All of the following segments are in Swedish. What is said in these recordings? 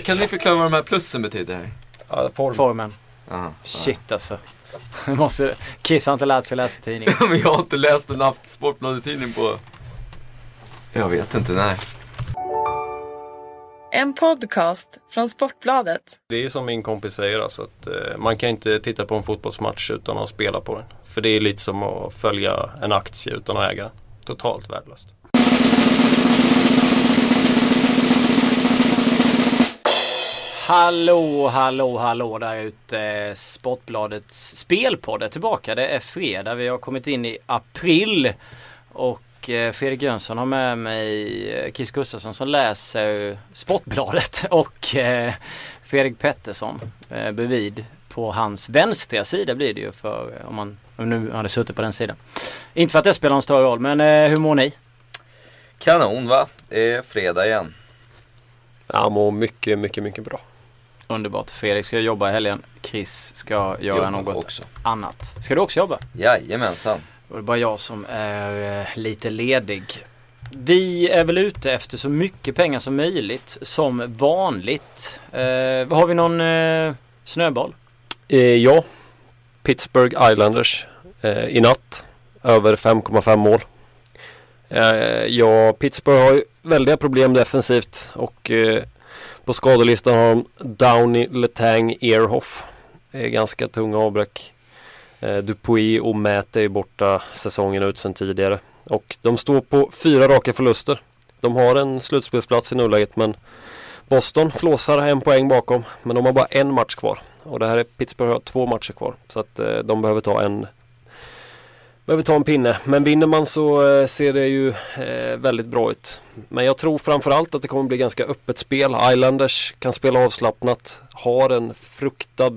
kan ni förklara vad de här plussen betyder? Här? Ja, form. Formen. Aha. Shit alltså. Måste, Kiss har inte lärt sig läsa tidningen. Men jag har inte läst en haft Sportbladet-tidning på... Jag vet inte när. En podcast från Sportbladet. Det är som min kompis säger alltså att eh, man kan inte titta på en fotbollsmatch utan att spela på den. För det är lite som att följa en aktie utan att äga den. Totalt värdelöst. Hallå, hallå, hallå där ute. Sportbladets spelpodd är tillbaka. Det är fredag. Vi har kommit in i april. Och eh, Fredrik Jönsson har med mig eh, Kiss Gustafsson som läser Sportbladet. Och eh, Fredrik Pettersson bredvid på hans vänstra sida blir det ju för om man om nu hade suttit på den sidan. Inte för att det spelar någon större roll men hur mår ni? Kanon va? Det är fredag igen. Jag mår mycket, mycket, mycket bra. Underbart. Fredrik ska jobba i helgen. Chris ska göra Jobba något också. annat. Ska du också jobba? Jajamensan. Då är det bara jag som är eh, lite ledig. Vi är väl ute efter så mycket pengar som möjligt som vanligt. Eh, har vi någon eh, snöboll? Eh, ja, Pittsburgh Islanders eh, i natt. Över 5,5 mål. Eh, ja, Pittsburgh har ju väldiga problem defensivt och eh, på skadelistan har de Downey, Letang, Earhoff. Det är ganska tunga avbräck. Eh, Dupuis och Mät är borta säsongen ut sedan tidigare. Och de står på fyra raka förluster. De har en slutspelsplats i nuläget men Boston flåsar en poäng bakom. Men de har bara en match kvar. Och det här är Pittsburgh har två matcher kvar. Så att eh, de behöver ta en behöver ta en pinne. Men vinner man så eh, ser det ju eh, väldigt bra ut. Men jag tror framförallt att det kommer bli ganska öppet spel. Islanders kan spela avslappnat. Har en fruktad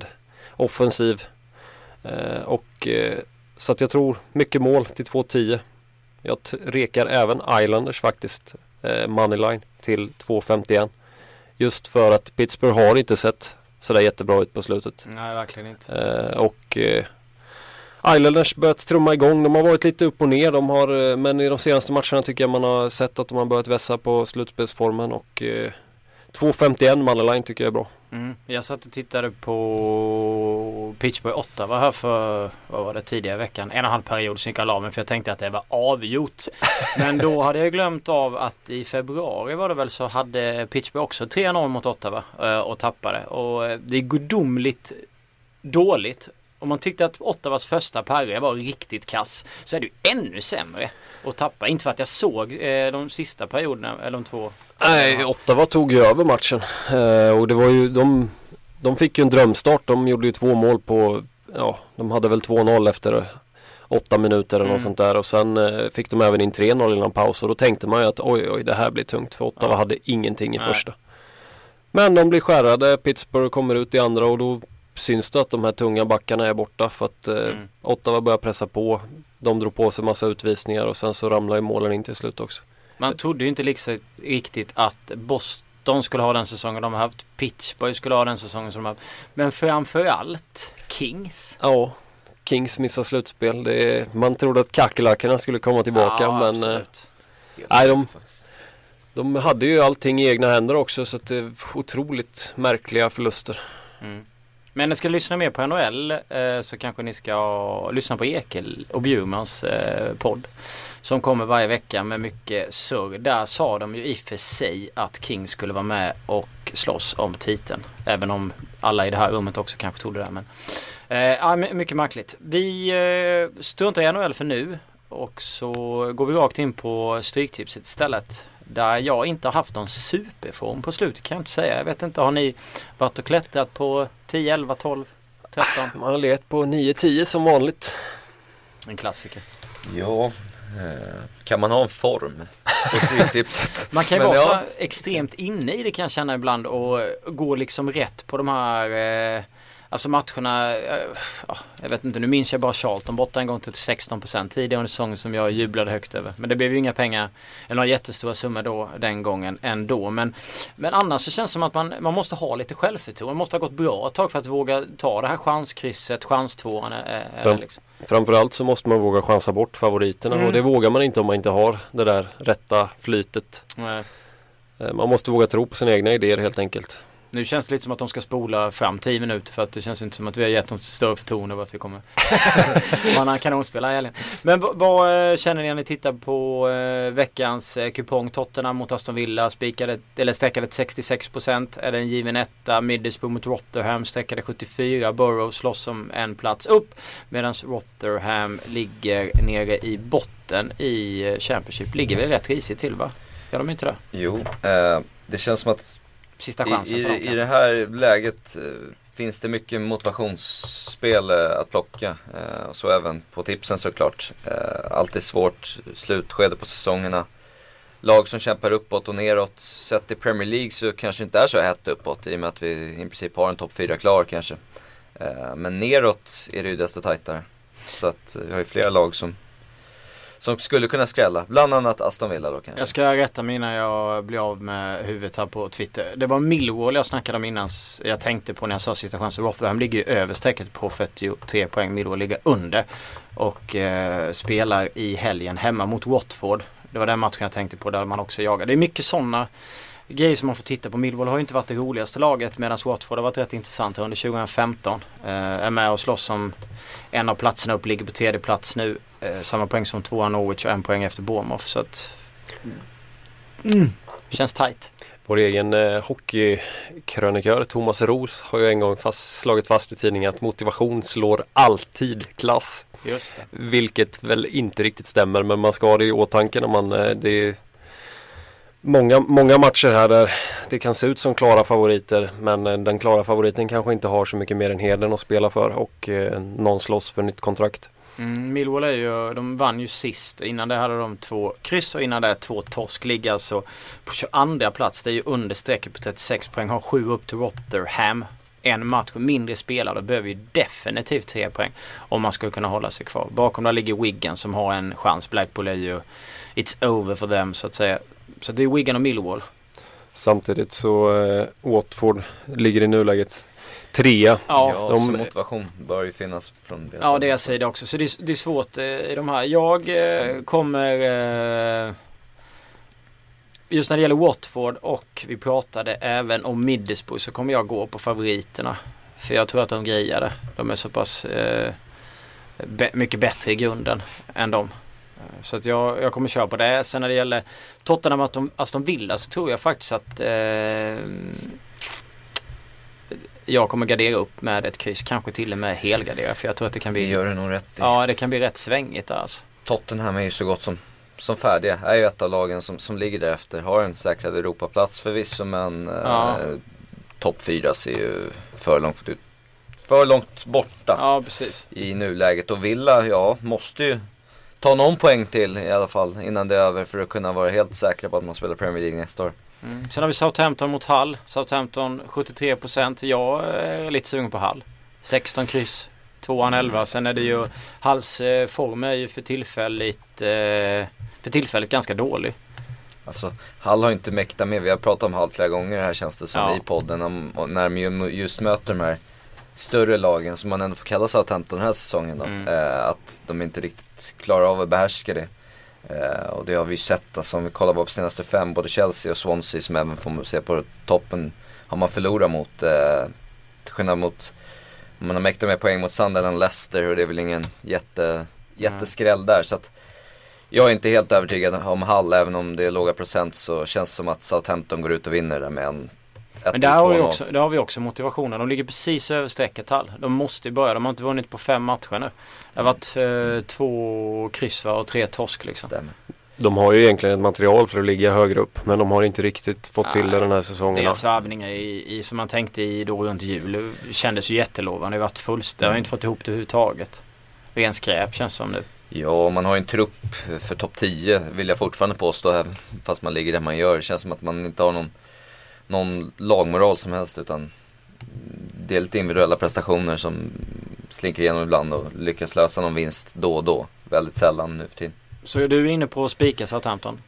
offensiv. Eh, och så att jag tror mycket mål till 2-10. Jag rekar även Islanders faktiskt. Moneyline till 2-51. Just för att Pittsburgh har inte sett sådär jättebra ut på slutet. Nej, verkligen inte. Och Islanders börjat trumma igång. De har varit lite upp och ner. De har, eh, men i de senaste matcherna tycker jag man har sett att de har börjat vässa på slutspelsformen. Och eh, 2.51 moneyline tycker jag är bra. Mm. Jag satt och tittade på Pittsburgh 8 var här för, vad var det, tidigare veckan. En och en halv period så gick jag la mig för jag tänkte att det var avgjort. Men då hade jag glömt av att i februari var det väl så hade Pittsburgh också 3-0 mot Ottawa eh, och tappade. Och eh, det är gudomligt dåligt om man tyckte att Ottawas första paré var riktigt kass så är det ju ännu sämre att tappa. Inte för att jag såg eh, de sista perioderna, eller de två. Nej, Ottawa tog ju över matchen. Eh, och det var ju, de, de fick ju en drömstart. De gjorde ju två mål på, ja, de hade väl 2-0 efter åtta minuter eller mm. något sånt där. Och sen eh, fick de även in 3-0 innan paus. Och då tänkte man ju att oj, oj, det här blir tungt. För Ottawa ja. hade ingenting i Nej. första. Men de blir skärrade. Pittsburgh kommer ut i andra och då syns det att de här tunga backarna är borta för att eh, mm. Ottawa börjar pressa på. De drog på sig massa utvisningar och sen så ramlar ju målen in till slut också. Man trodde ju inte liksom riktigt att Boston skulle ha den säsongen de har haft. Pittsburgh skulle ha den säsongen som de har haft. Men framförallt Kings. Ja, Kings missar slutspel. Är, man trodde att kackerlackorna skulle komma tillbaka ja, men eh, nej, de, de hade ju allting i egna händer också så att det är otroligt märkliga förluster. Mm. Men ska ni lyssna mer på NHL eh, så kanske ni ska lyssna på Ekel och Bjurmans eh, podd. Som kommer varje vecka med mycket surr. Där sa de ju i och för sig att King skulle vara med och slåss om titeln. Även om alla i det här rummet också kanske trodde det. Men, eh, mycket märkligt. Vi eh, struntar i NHL för nu. Och så går vi rakt in på Stryktipset istället. Där jag inte har haft någon superform på slutet kan jag inte säga. Jag vet inte, har ni varit och klättrat på 10, 11, 12, 13? Man har legat på 9, 10 som vanligt. En klassiker. Ja, eh, kan man ha en form på Stryktipset? man kan ju vara ja. så extremt inne i det kan jag känna ibland och gå liksom rätt på de här eh, Alltså matcherna, ja, jag vet inte, nu minns jag bara Charlton borta en gång till 16% tidigare under säsongen som jag jublade högt över. Men det blev ju inga pengar, eller några jättestora summor då den gången ändå. Men, men annars så känns det som att man, man måste ha lite självförtroende. Man måste ha gått bra ett tag för att våga ta det här chanskrysset, chanstvåan. Fram, liksom. Framförallt så måste man våga chansa bort favoriterna mm. och det vågar man inte om man inte har det där rätta flytet. Nej. Eh, man måste våga tro på sina egna idéer helt enkelt. Nu känns det lite som att de ska spola fram 10 minuter för att det känns inte som att vi har gett dem större förtroende över att vi kommer vara en kanonspelare i helgen. Men vad eh, känner ni när ni tittar på eh, veckans eh, kupong? Tottenham mot Aston Villa spikade, eller sträckade till 66%. Är det en given etta? Middlesbrough mot Rotherham sträckade 74. Borough slåss om en plats upp. Medan Rotherham ligger nere i botten i eh, Championship. Ligger väl rätt risigt till va? Gör de inte det? Jo, eh, det känns som att Sista i, chansen dem. i, i det här läget eh, finns det mycket motivationsspel eh, att plocka. Eh, så även på tipsen såklart. Alltid svårt slutskede på säsongerna. Lag som kämpar uppåt och neråt. Sett i Premier League så kanske inte är så hett uppåt i och med att vi i princip har en topp 4 klar kanske. Men neråt är det ju desto tajtare. Så att vi har ju flera lag som, som skulle kunna skrälla. Bland annat Aston Villa då kanske. Jag ska rätta mig innan jag blir av med huvudet här på Twitter. Det var Millwall jag snackade om innan. Jag tänkte på när jag sa sista chansen. Rotherham ligger ju över strecket på 43 poäng. Millwall ligger under. Och eh, spelar i helgen hemma mot Watford. Det var den matchen jag tänkte på där man också jagar. Det är mycket sådana grejer som man får titta på. Millwall har ju inte varit det roligaste laget medan Watford har varit rätt intressant under 2015. Eh, är med och slåss om en av platserna upp, ligger på tredje plats nu. Eh, samma poäng som tvåan Norwich och en poäng efter Bournemouth. Så att Mm. Känns tight. Vår egen eh, hockeykrönikör Thomas Ros har ju en gång fast, slagit fast i tidningen att motivation slår alltid klass. Just det. Vilket väl inte riktigt stämmer men man ska ha det i åtanke när man eh, det är många, många matcher här där det kan se ut som klara favoriter men eh, den klara favoriten kanske inte har så mycket mer än heden att spela för och eh, någon slåss för nytt kontrakt. Mm, Millwall är ju, de vann ju sist. Innan det hade de två kryss och innan det två torsk. Ligger alltså på 22 plats. Det är ju under strecket på 36 poäng. Har sju upp till Rotherham. En match mindre spelare. Behöver ju definitivt tre poäng. Om man ska kunna hålla sig kvar. Bakom där ligger Wigan som har en chans. Blackpool är ju It's over för dem så att säga. Så det är Wigan och Millwall. Samtidigt så eh, Watford ligger i nuläget trea. Ja, Ja, de- så motivation bör ju finnas från det. Ja, det jag säger det också. Så det är, det är svårt eh, i de här. Jag eh, kommer... Eh, just när det gäller Watford och vi pratade även om Middlesbrough så kommer jag gå på favoriterna. För jag tror att de grejar det. De är så pass eh, be- mycket bättre i grunden än dem. Eh, Så att jag, jag kommer köra på det. Sen när det gäller Tottenham och Aston- Aston Villa så tror jag faktiskt att eh, jag kommer gardera upp med ett kryss. Kanske till och med helgardera för jag tror att det kan Det bli gör du nog rätt i. Ja det kan bli rätt svängigt alltså. Tottenham är ju så gott som, som färdiga. Är ju ett av lagen som, som ligger därefter. Har en säkrad Europaplats förvisso men Ja. eh, topp 4 ser ju för långt ut. För långt borta Ja precis. i nuläget. Och Villa, ja, måste ju ta någon poäng till i alla fall innan det är över för att kunna vara helt säkra på att man spelar Premier League nästa år. Mm. Sen har vi Southampton mot Hull. Southampton 73%. Jag är lite sugen på Hull. 16 kryss. Tvåan 11. Sen är det ju Hulls eh, form är ju för tillfälligt eh, för tillfället ganska dålig. Alltså, Hall har inte mäktat med. Vi har pratat om Hall flera gånger här känns det som Ja. i podden. Om, när de ju just möter de här större lagen som man ändå får kalla Southampton den här säsongen då. Mm. Eh, att de inte riktigt klarar av att behärska det. Eh, och det har vi sett, alltså, om vi kollar på senaste fem, både Chelsea och Swansea som även får se på toppen har man förlorat mot. Eh, till skillnad mot, man har mäktat med poäng mot Sunderland och Leicester och det är väl ingen jätte, jätteskräll där. Så att jag är inte helt övertygad om Hall, även om det är låga procent så känns det som att Southampton går ut och vinner där med en Men där har, vi också, där har vi också motivationen. De ligger precis över strecket Hull. De måste ju börja. De har inte vunnit på fem matcher nu. Det har varit eh, två kryss och tre torsk liksom. Stämmer. De har ju egentligen ett material för att ligga högre upp men de har inte riktigt fått till det den här säsongen. Deras värvningar i, i, som man tänkte i då runt jul det kändes ju jättelovande. Det har varit fullständigt. Det har inte fått ihop det överhuvudtaget. Ren skräp känns som nu. Ja, man har ju en trupp för topp 10 vill jag fortfarande påstå, fast man ligger där man gör. Det känns som att man inte har någon, någon lagmoral som helst utan det är lite individuella prestationer som slinker igenom ibland och lyckas lösa någon vinst då och då. Väldigt sällan nu för tiden. Så du är inne på att spika Southampton?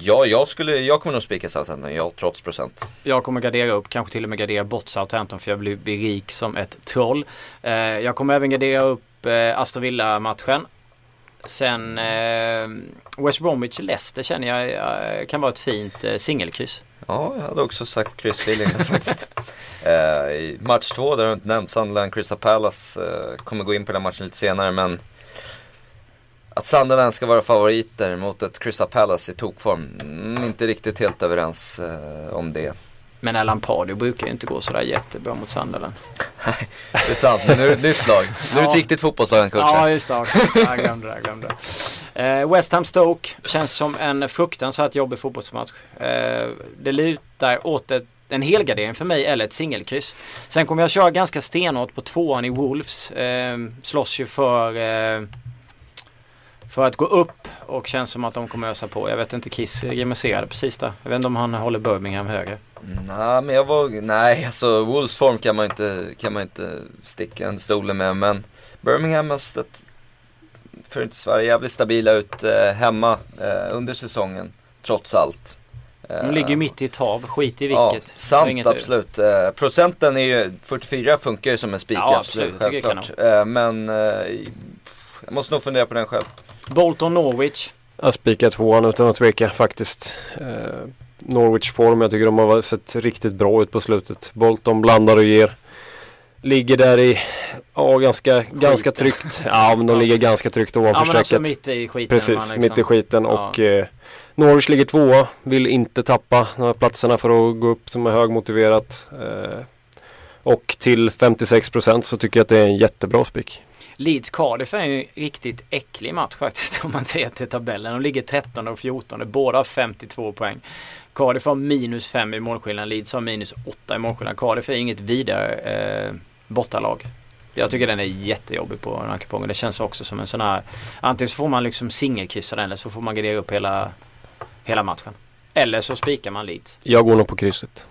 Ja, jag, skulle, jag kommer nog spika Southampton, ja, trots procent. Jag kommer gardera upp, kanske till och med gardera bort Southampton för jag blir, rik som ett troll. Eh, jag kommer även gardera upp eh, Aston Villa-matchen. Sen eh, West Bromwich Leicester känner jag eh, kan vara ett fint eh, singelkryss. Ja, jag hade också sagt kryssfeeling faktiskt. Eh, I match två, där har du inte nämnt, Sunderland Crystal Palace. Eh, kommer gå in på den matchen lite senare men att Sunderland ska vara favoriter mot ett Crystal Palace i tokform. Mm, inte riktigt helt överens eh, om det. Men Alan Pardew brukar ju inte gå sådär jättebra mot Sunderland. Det är sant, men nu är det ett nytt lag. Nu är det ett Ja. riktigt fotbollslag han coachar. Ja, just det. Jag glömde det. Jag glömde det. Eh, West Ham Stoke känns som en fruktansvärt jobbig fotbollsmatch. Eh, det lutar åt ett, en helgardering för mig eller ett singelkryss. Sen kommer jag köra ganska stenhårt på tvåan i Wolves. Eh, slåss ju för eh, för att gå upp och känns som att de kommer ösa på. Jag vet inte, Kiss grimaserade precis där. Jag vet inte om han håller Birmingham högre. Mm, nej, men jag var, nej alltså Wolves form kan man inte, kan man inte sticka en stolen med. Men Birmingham har stött, inte Sverige, jävligt stabila ut eh, hemma eh, under säsongen. Trots allt. De ligger ju mitt i ett hav, skit i Ja, vilket. Är sant absolut. Eh, procenten är ju, 44 funkar ju som en spik Ja, absolut, absolut. Självklart. Eh, men eh, jag måste nog fundera på den själv. Bolton Norwich. Jag spikar tvåan utan att tveka faktiskt. Eh, Norwich form, jag tycker de har sett riktigt bra ut på slutet. Bolton blandar och ger. Ligger där i, ja ganska, ganska tryggt. Ja men de ligger ganska tryggt Ja ovanför men alltså strecket. mitt i skiten. Precis, liksom- mitt i skiten Ja. och eh, Norwich ligger tvåa. Vill inte tappa de här platserna för att gå upp som är högmotiverat. Eh, och till 56% så tycker jag att det är en jättebra spik. Leeds Cardiff är ju en riktigt äcklig match faktiskt om man ser till tabellen. De ligger 13 och 14. Båda har 52 poäng. Cardiff har minus 5 i målskillnad. Leeds har minus 8 i målskillnad. Cardiff är inget vidare eh, bortalag. Jag tycker den är jättejobbig på den här kupongen. Det känns också som en sån här Antingen så får man liksom singelkryssa den eller så får man gardera upp hela, hela matchen. Eller så spikar man Leeds. Jag går nog på krysset.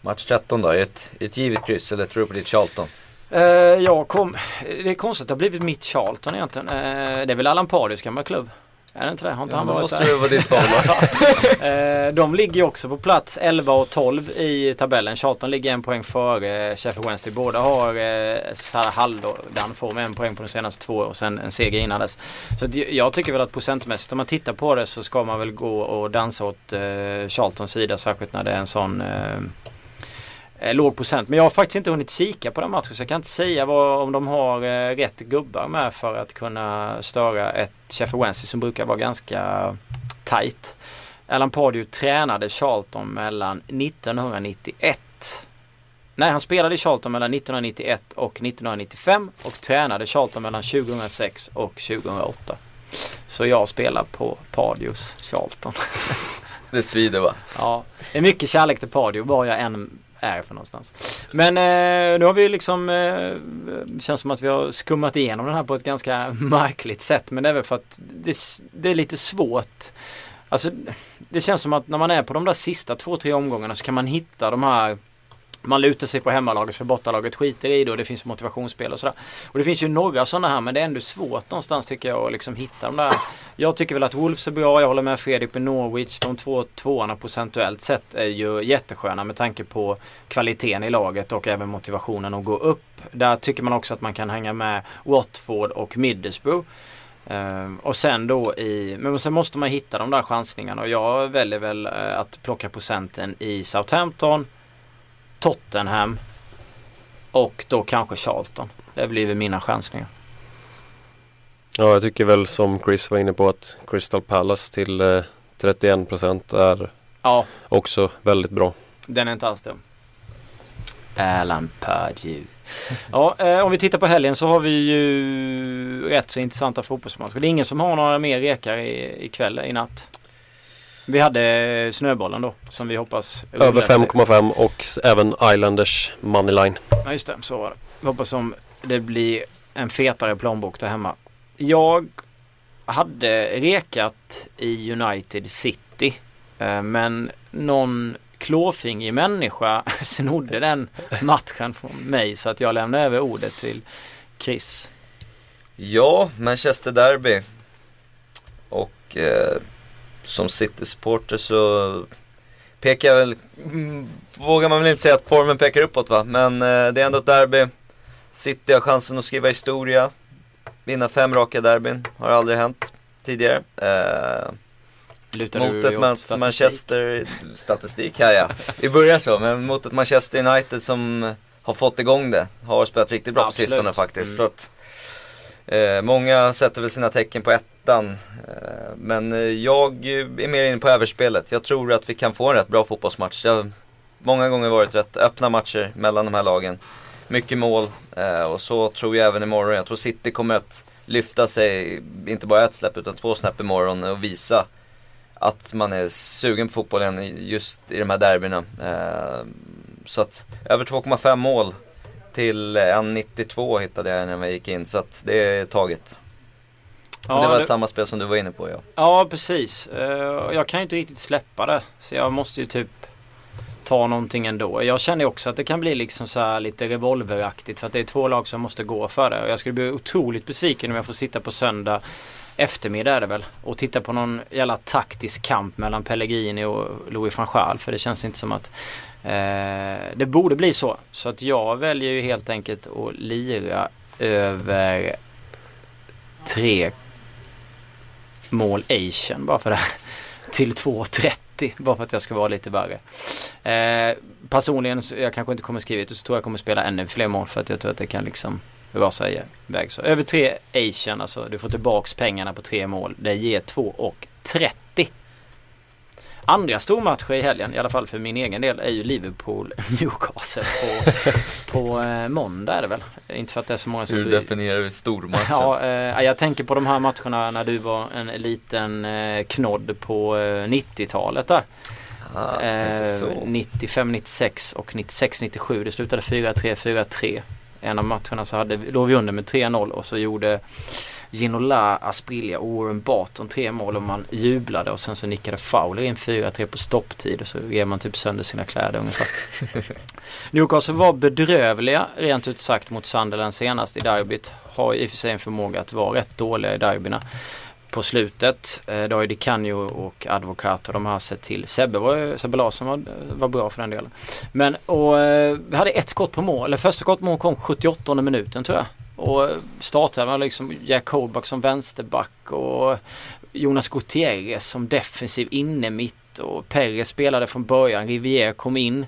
Match 13 då, ett, ett givet kryss eller tror du på ditt Charlton? Eh, jag kom, det är konstigt att det har blivit mitt Charlton egentligen. Eh, det är väl Allan Pardews gamla klubb? Är det inte det? Har inte Ja, han varit måste där? det vara ditt Eh, de ligger ju också på plats 11 och 12 i tabellen. Charlton ligger en poäng före Sheffield Wednesday. Båda har eh, här halvdan form, en poäng på de senaste två och sen en seger innan dess. Så jag tycker väl att procentmässigt om man tittar på det så ska man väl gå och dansa åt eh, Charltons sida särskilt när det är en sån eh, låg procent. Men jag har faktiskt inte hunnit kika på den matchen så jag kan inte säga vad, om de har eh, rätt gubbar med för att kunna störa ett Sheffield Wednesday som brukar vara ganska tight. Alan Pardew tränade Charlton mellan 1991 Nej, han spelade i Charlton mellan 1991 och 1995 och tränade Charlton mellan 2006 och 2008. Så jag spelar på Pardews Charlton. Det svider va? Ja, det är mycket kärlek till Pardew var jag än är för någonstans. Men eh, nu har vi liksom eh, känns som att vi har skummat igenom den här på ett ganska märkligt sätt. Men det är väl för att det, det är lite svårt. Alltså det känns som att när man är på de där sista två, tre omgångarna så kan man hitta de här man lutar sig på hemmalaget för bortalaget skiter i det och det finns motivationsspel och sådär. Och det finns ju några sådana här men det är ändå svårt någonstans tycker jag att liksom hitta de där. Jag tycker väl att Wolves är bra, jag håller med Fredrik med Norwich. De två tvåorna procentuellt sett är ju jättesköna med tanke på kvaliteten i laget och även motivationen att gå upp. Där tycker man också att man kan hänga med Watford och Middlesbrough. Uh, och sen då i, men sen måste man hitta de där chansningarna och jag väljer väl eh, att plocka procenten i Southampton, Tottenham och då kanske Charlton. Det blir väl mina chansningar. Ja, jag tycker väl som Chris var inne på att Crystal Palace till eh, 31% är Ja, också väldigt bra. den är inte alls dum. Alan Pardew. Ja, eh, om vi tittar på helgen så har vi ju rätt så intressanta fotbollsmatcher. Det är ingen som har några mer rekar i, ikväll, i natt. Vi hade snöbollen då som vi hoppas Över rullar sig. 5,5 och även Islanders moneyline. Ja just det, så var det. Vi hoppas som det blir en fetare plånbok där hemma. Jag hade rekat i United City. eh, Men någon klåfingrig människa snodde den matchen från mig så att jag lämnar över ordet till Chris. Ja, Manchester Derby. Och eh, som City-supporter så pekar väl, mm, vågar man väl inte säga att formen pekar uppåt va. Men eh, det är ändå ett derby. City har chansen att skriva historia. Vinna fem raka derbyn, har aldrig hänt tidigare. Eh, Lutar Mot ett Man- statistik? Manchester, statistik här ja. Vi börjar så, men mot ett Manchester United som har fått igång det. Har spelat riktigt bra Absolut. på sistone faktiskt. Mm. Eh, många sätter väl sina tecken på ettan. Eh, men eh, jag är mer inne på överspelet. Jag tror att vi kan få en rätt bra fotbollsmatch. Det har många gånger varit rätt öppna matcher mellan de här lagen. Mycket mål eh, och så tror jag även imorgon. Jag tror City kommer att lyfta sig, inte bara ett släpp utan två snäpp imorgon och visa att man är sugen på fotbollen just i de här derbyna. Eh, så att över 2,5 mål till 1,92 hittade jag när jag gick in. Så att det är taget. Ja, och det var det- samma spel som du var inne på ja. Ja, precis. Eh, Jag kan ju inte riktigt släppa det. Så jag måste ju typ ta någonting ändå. Jag känner ju också att det kan bli liksom så här lite revolveraktigt. För att det är två lag som måste gå för det. Och jag skulle bli otroligt besviken om jag får sitta på söndag eftermiddag är det väl. Och titta på någon jävla taktisk kamp mellan Pellegrini och Louis van Gaal. För det känns inte som att eh, Eh, det borde bli så. Så att jag väljer ju helt enkelt att lira över tre mål Asian bara för det. Till 2.30 bara för att jag ska vara lite värre. Eh, personligen, jag kanske inte kommer skriva ut så tror jag kommer spela ännu fler mål för att jag tror att det kan liksom rasa iväg. Så över tre Asian, alltså du får tillbaks pengarna på tre mål. Det ger 2.30. Andra stormatcher i helgen, i alla fall för min egen del, är ju Liverpool-Newcastle på, på eh, måndag är det väl. Inte för att det är så många som Hur definierar vi stormatchen? Ja, eh, jag tänker på de här matcherna när du var en liten eh, knodd på eh, 90-talet där. ah, tänkte Eh, så. 95, 96 och 96, 97. Det slutade 4-3, 4-3. En av matcherna så hade, låg vi under med 3-0 och så gjorde Ginola, Asprilla och Warren Barton tre mål och man jublade och sen så nickade Fowler in 4-3 på stopptid och så ger man typ sönder sina kläder ungefär. Newcastle var bedrövliga rent ut sagt mot Sunderland senast i derbyt. Har i och för sig en förmåga att vara rätt dåliga i derbyna på slutet. Eh, då ju Di Canio och Advokat och de har sett till. Sebbe, var, Sebbe Larsson var, var bra för den delen. Men och eh, vi hade ett skott på mål. Eller första skott på mål kom 78 minuten tror jag. Och startade med liksom Jack Holback som vänsterback och Jonas Gutierrez som defensiv inne mitt och Perez spelade från början. Rivier kom in.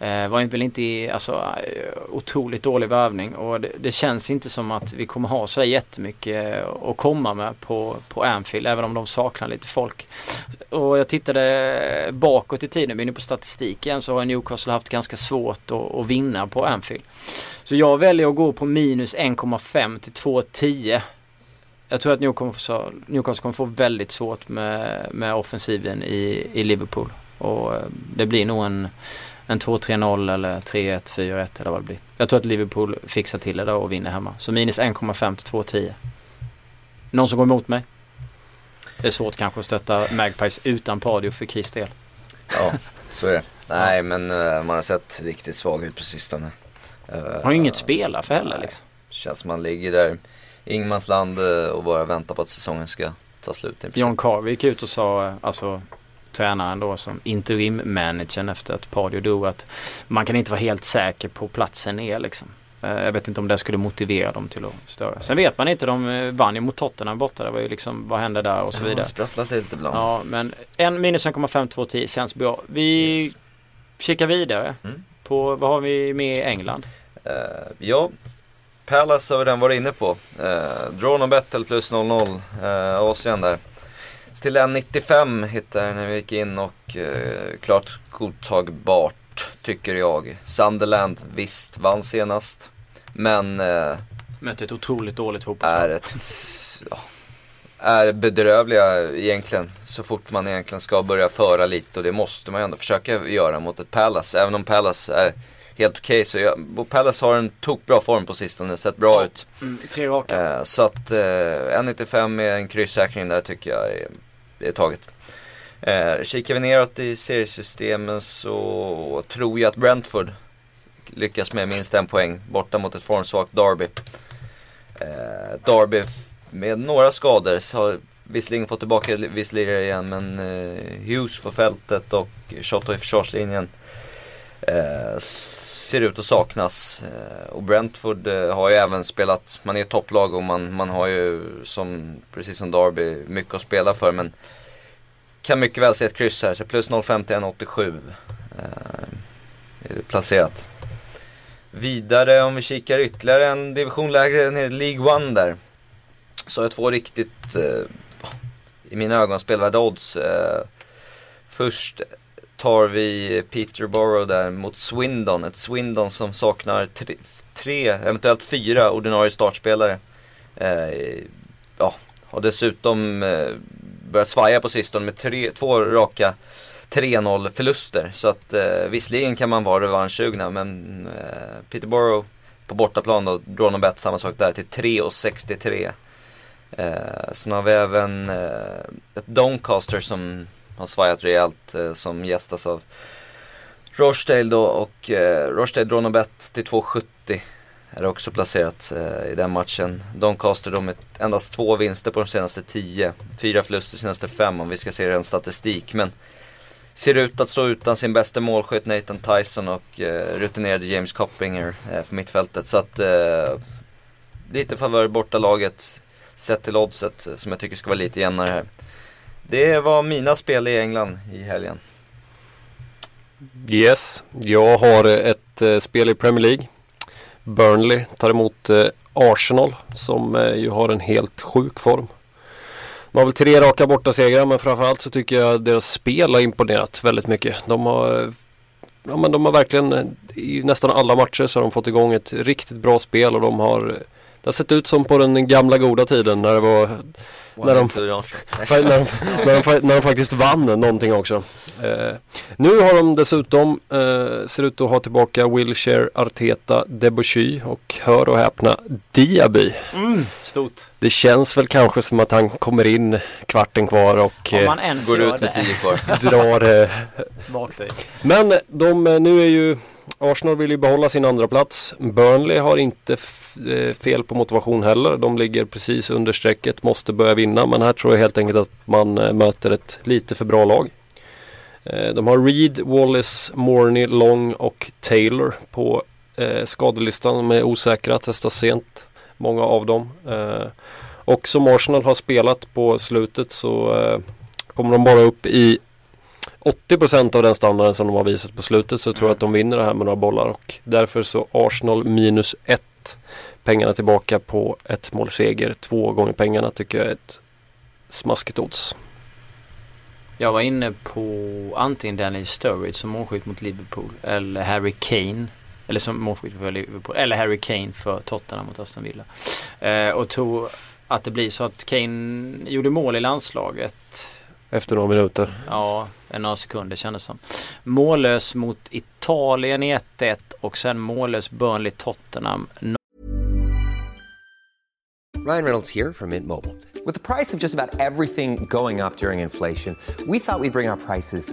Eh, var väl inte i, alltså eh, otroligt dålig värvning och det, det känns inte som att vi kommer ha sådär jättemycket eh, att komma med på, på Anfield även om de saknar lite folk. Och jag tittade bakåt i tiden, vi är inne på statistiken så har Newcastle haft ganska svårt att, att vinna på Anfield. Så jag väljer att gå på minus 1,5 till 2,10. Jag tror att Newcastle, Newcastle kommer få väldigt svårt med, med offensiven i, i Liverpool. Och eh, det blir nog en, en 2-3-0 eller 3-1, 4-1 eller vad det blir. Jag tror att Liverpool fixar till det då och vinner hemma. Så minus 1,5 till 2,10. Någon som går emot mig? Det är svårt kanske att stötta Magpies utan Pardio för Chris del. Ja, så är det. Nej, men eh, man har sett riktigt svag ut på sistone. Uh, Har ju inget spela för heller liksom. Känns som man ligger där i ingenmansland eh, och bara väntar på att säsongen ska ta slut. John Carver gick ut och sa, eh, alltså tränaren då som interim-managern efter att Pardio dog att man kan inte vara helt säker på platsen ner liksom. Eh, Jag vet inte om det skulle motivera dem till att störa. Sen vet man inte, de eh, vann ju mot Tottenham borta. Det var ju liksom, vad hände där och så Ja, vidare. sprattlat lite ibland. Ja, men en minus 1,5, 2, 10 känns bra. Vi Yes. kikar vidare Mm. på, vad har vi med i England? Eh, ja, Palace har vi redan varit inne på. Uh, Drawn och Battle plus 0-0, uh, Asien där. Till 1,95 hittade jag när vi gick in och eh, klart godtagbart tycker jag. Sunderland, visst, vann senast. Men eh, Mötte ett otroligt dåligt fotbollslag. är ett, ja, är bedrövliga egentligen. Så fort man egentligen ska börja föra lite och det måste man ju ändå försöka göra mot ett Palace. Även om Palace är helt okej så jag, Palace har en tokbra form på sistone, sett bra Ja. ut. Mm, tre raka. Eh, så att eh, 1,95 med en kryssäkring där tycker jag är taget. Eh, kikar vi neråt i seriesystemen så tror jag att Brentford lyckas med minst en poäng borta mot ett formsvagt Derby. Eh, Derby med några skador så har visserligen fått tillbaka viss lirare igen men eh, Hughes på fältet och Shotto i försvarslinjen eh, ser ut att saknas. Eh, och Brentford eh, har ju även spelat, man är ett topplag och man, man har ju som, precis som Derby, mycket att spela för men kan mycket väl se ett kryss här, så plus 0,50 1,87 eh, är det placerat. Vidare om vi kikar ytterligare en division lägre ner, League One där. Så har jag två riktigt, eh, i mina ögon, spelvärda odds. Eh, först tar vi Peterborough där mot Swindon. Ett Swindon som saknar tre, tre eventuellt fyra ordinarie startspelare. Eh, ja, har dessutom eh, börjat svaja på sistone med tre, två raka 3-0 förluster. Så att eh, visserligen kan man vara revanschsugna men eh, Peterborough på bortaplan då, drar nog bett samma sak där till 3,63. Eh, sen har vi även eh, ett Doncaster som har svajat rejält eh, som gästas av Rochdale då och eh, Rochdale drar no bet till 2,70 är också placerat eh, i den matchen. Doncaster då med endast två vinster på de senaste tio. Fyra förluster de senaste fem om vi ska se ren statistik. Men ser ut att stå utan sin bästa målskytt Nathan Tyson och eh, rutinerade James Coppinger eh, på mittfältet. Så att eh, lite favör borta laget sett till oddset eh, som jag tycker ska vara lite jämnare här. Det var mina spel i England i helgen. Yes, jag har ett eh, spel i Premier League. Burnley tar emot eh, Arsenal som eh, ju har en helt sjuk form. De har väl tre raka bortasegrar men framförallt så tycker jag deras spel har imponerat väldigt mycket. De har, eh, ja, men de har verkligen eh, i nästan alla matcher så har de fått igång ett riktigt bra spel och de har eh, det har sett ut som på den gamla goda tiden när det var när de, när, de, när, de, när de faktiskt vann någonting också. Eh, nu har de dessutom, eh, ser ut att ha tillbaka Wilshire, Arteta, Debussy och hör och häpna Diaby. Mm, stort. Det känns väl kanske som att han kommer in kvarten kvar och ens Går ut med. 10 kvar. drar. Eh, Bak sig. men de, eh, nu är ju Arsenal vill ju behålla sin andra plats. Burnley har inte eh, fel på motivation heller. De ligger precis under strecket, måste börja vinna. Men här tror jag helt enkelt att man eh, möter ett lite för bra lag. Eh, de har Reed, Wallace, Morney, Long och Taylor på skadelistan. De är osäkra, testas sent. Många av dem. Och som Arsenal har spelat på slutet så kommer de bara upp i 80% av den standarden som de har visat på slutet så tror jag att de vinner det här med några bollar och därför så Arsenal minus 1 pengarna tillbaka på ett målseger. Två gånger pengarna tycker jag är ett smaskigt odds. Jag var inne på antingen Daniel Sturridge som målskytt mot Liverpool eller Harry Kane. Eller som målskytt för Liverpool. Eller Harry Kane för Tottenham mot Aston Villa. Eh, och tror att det blir så att Kane gjorde mål i landslaget. Efter några minuter. Ja, en några sekunder kändes som. Mållös mot Italien i 1-1 och sen mållös Burnley Tottenham. Ryan Reynolds here from Mint Mobile. With the price of just about everything going up during inflation, we thought we'd bring our prices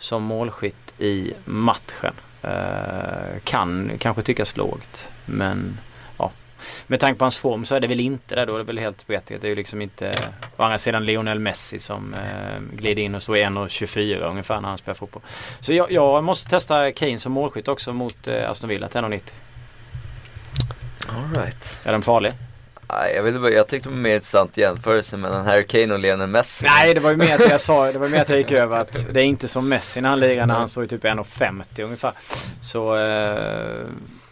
som målskytt i matchen. Eh, kan kanske tyckas lågt men ja. Med tanke på hans form så är det väl inte det då. Det är väl helt berättigat. Det är ju liksom inte å andra sidan Lionel Messi som eh, glider in och står i 1,24 ungefär när han spelar fotboll. Så jag, jag måste testa Kane som målskytt också mot eh, Aston Villa till 1,90. All right. Är den farlig? Nej, jag, ville bara, jag tyckte det var mer intressant jämförelse mellan Harry Kane och Lionel Messi. Nej det var ju mer att jag sa, det var mer att jag gick över att det är inte som Messi när han lirar när han står i typ 1,50 ungefär. Så eh,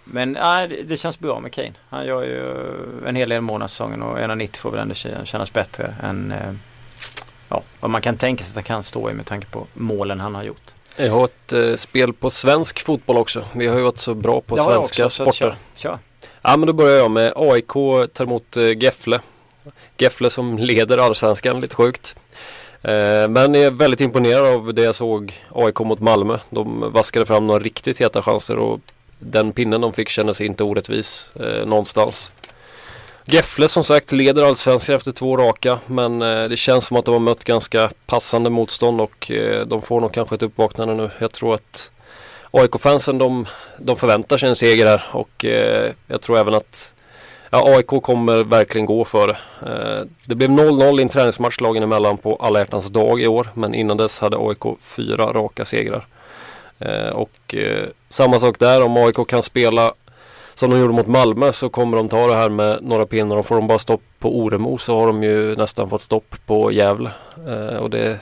men nej, det, känns bra med Kane. Han gör ju en hel del mål säsongen och 1,90 får väl ändå kä- kännas bättre än eh, ja, vad man kan tänka sig att han kan stå i med tanke på målen han har gjort. Jag har ett eh, spel på svensk fotboll också. Vi har ju varit så bra på svenska också, så sporter. Kör, kör. Ja men då börjar jag med AIK tar emot eh, Gefle. Gefle som leder allsvenskan, lite sjukt. Eh, men jag är väldigt imponerad av det jag såg AIK mot Malmö. De vaskade fram några riktigt heta chanser och den pinnen de fick kändes inte orättvis eh, någonstans. Gefle som sagt leder allsvenskan efter två raka men eh, det känns som att de har mött ganska passande motstånd och eh, de får nog kanske ett uppvaknande nu. Jag tror att AIK-fansen de, de förväntar sig en seger här och eh, jag tror även att ja, AIK kommer verkligen gå för det. Eh, det blev 0-0 i en träningsmatch lagen emellan på alla hjärtans dag i år men innan dess hade AIK fyra raka segrar. Eh, och eh, samma sak där om AIK kan spela som de gjorde mot Malmö så kommer de ta det här med några pinnar och får de bara stopp på Oremo så har de ju nästan fått stopp på Gävle. Eh, och det,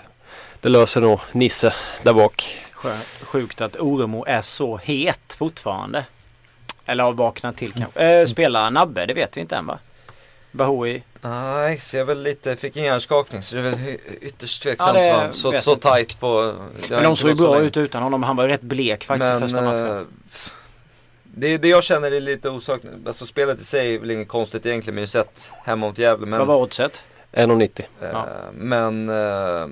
det löser nog Nisse där bak. Sjukt att Oremo är så het fortfarande. Eller har vaknat till kanske. Eh, spelar Nabbe? Det vet vi inte än va? Bahoui? Nej, ser väl lite, fick en hjärnskakning så det är väl ytterst tveksamt Ja, det va? Så, så tight på... Men de såg ju bra ut utan honom. Han var rätt blek faktiskt Men första matchen. eh, det, det jag känner är lite osakligt, alltså spelet i sig är väl inget konstigt egentligen, men ju sett hemma mot Gävle. Men, Vad var oddset? 1,90. eh, Ja. men eh,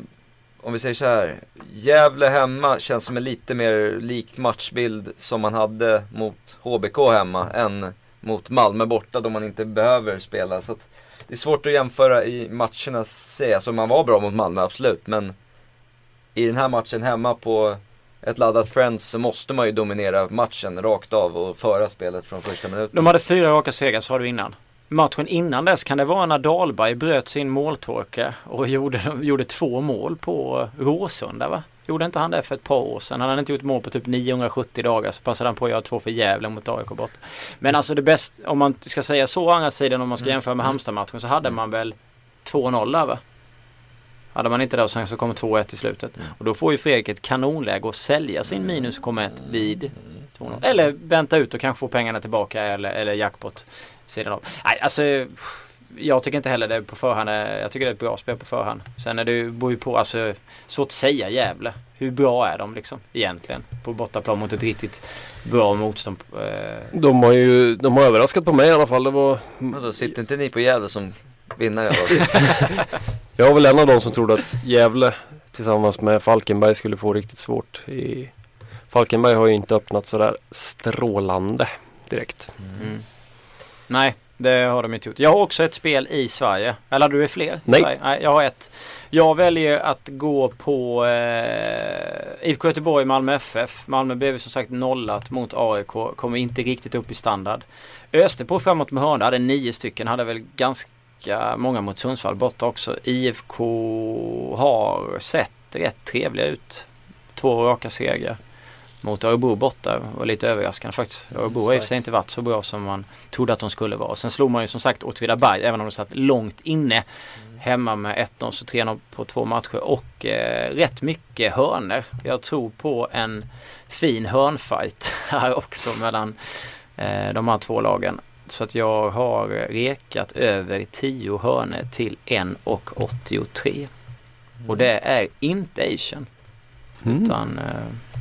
om vi säger så här, Gävle hemma känns som en lite mer likt matchbild som man hade mot HBK hemma än mot Malmö borta då man inte behöver spela. Så att det är svårt att jämföra i matcherna sig. Alltså man var bra mot Malmö, absolut. Men i den här matchen hemma på ett laddat Friends så måste man ju dominera matchen rakt av och föra spelet från första minuten. De hade fyra raka segrar sa du innan. Matchen innan dess kan det vara när Dahlberg bröt sin måltorka och gjorde, gjorde två mål på Råsunda va? Gjorde inte han det för ett par år sedan? Han hade inte gjort mål på typ 970 dagar så passade han på att göra två för Gävle mot AIK bort. Men alltså det bästa, om man ska säga så å andra sidan om man ska jämföra med Halmstad-matchen så hade man väl 2-0 där va? Hade man inte det och sen så kommer 2-1 i slutet. Och då får ju Fredrik ett kanonläge att sälja sin minus 1 vid 2-0. Eller vänta ut och kanske få pengarna tillbaka eller, eller jackpot sidan av. Nej, alltså jag tycker inte heller det på förhand. Jag tycker det är ett bra spel på förhand. Sen är det ju, beror ju på, alltså svårt att säga Gävle. Hur bra är de liksom egentligen? På bortaplan mot ett riktigt bra motstånd. Eh, De har ju de har överraskat på mig i alla fall. Det var, Men då sitter inte ni på Gävle som vinnare? Då? jag var väl en av de som trodde att Gävle tillsammans med Falkenberg skulle få riktigt svårt. I, Falkenberg har ju inte öppnat sådär strålande direkt. mm. Nej, det har de inte gjort. Jag har också ett spel i Sverige. Eller du är fler? Nej. Nej, jag har ett. Jag väljer att gå på eh, IFK Göteborg, Malmö FF. Malmö blev som sagt nollat mot AIK. Kommer inte riktigt upp i standard. Öste på framåt med hörna. Hade nio stycken. Hade väl ganska många mot Sundsvall borta också. IFK har sett rätt trevliga ut. Två raka segrar. Mot Örebro borta var lite överraskande faktiskt. Örebro har i och för sig inte varit så bra som man trodde att de skulle vara. Sen slog man ju som sagt Åtvidaberg även om de satt långt inne. Hemma med 1-0 så 3-0 på två matcher och eh, rätt mycket hörner. Jag tror på en fin hörnfight här också mellan eh, de här två lagen. Så att jag har rekat över 10 hörner till 1,83. Och det är inte Asian. Mm. Utan eh,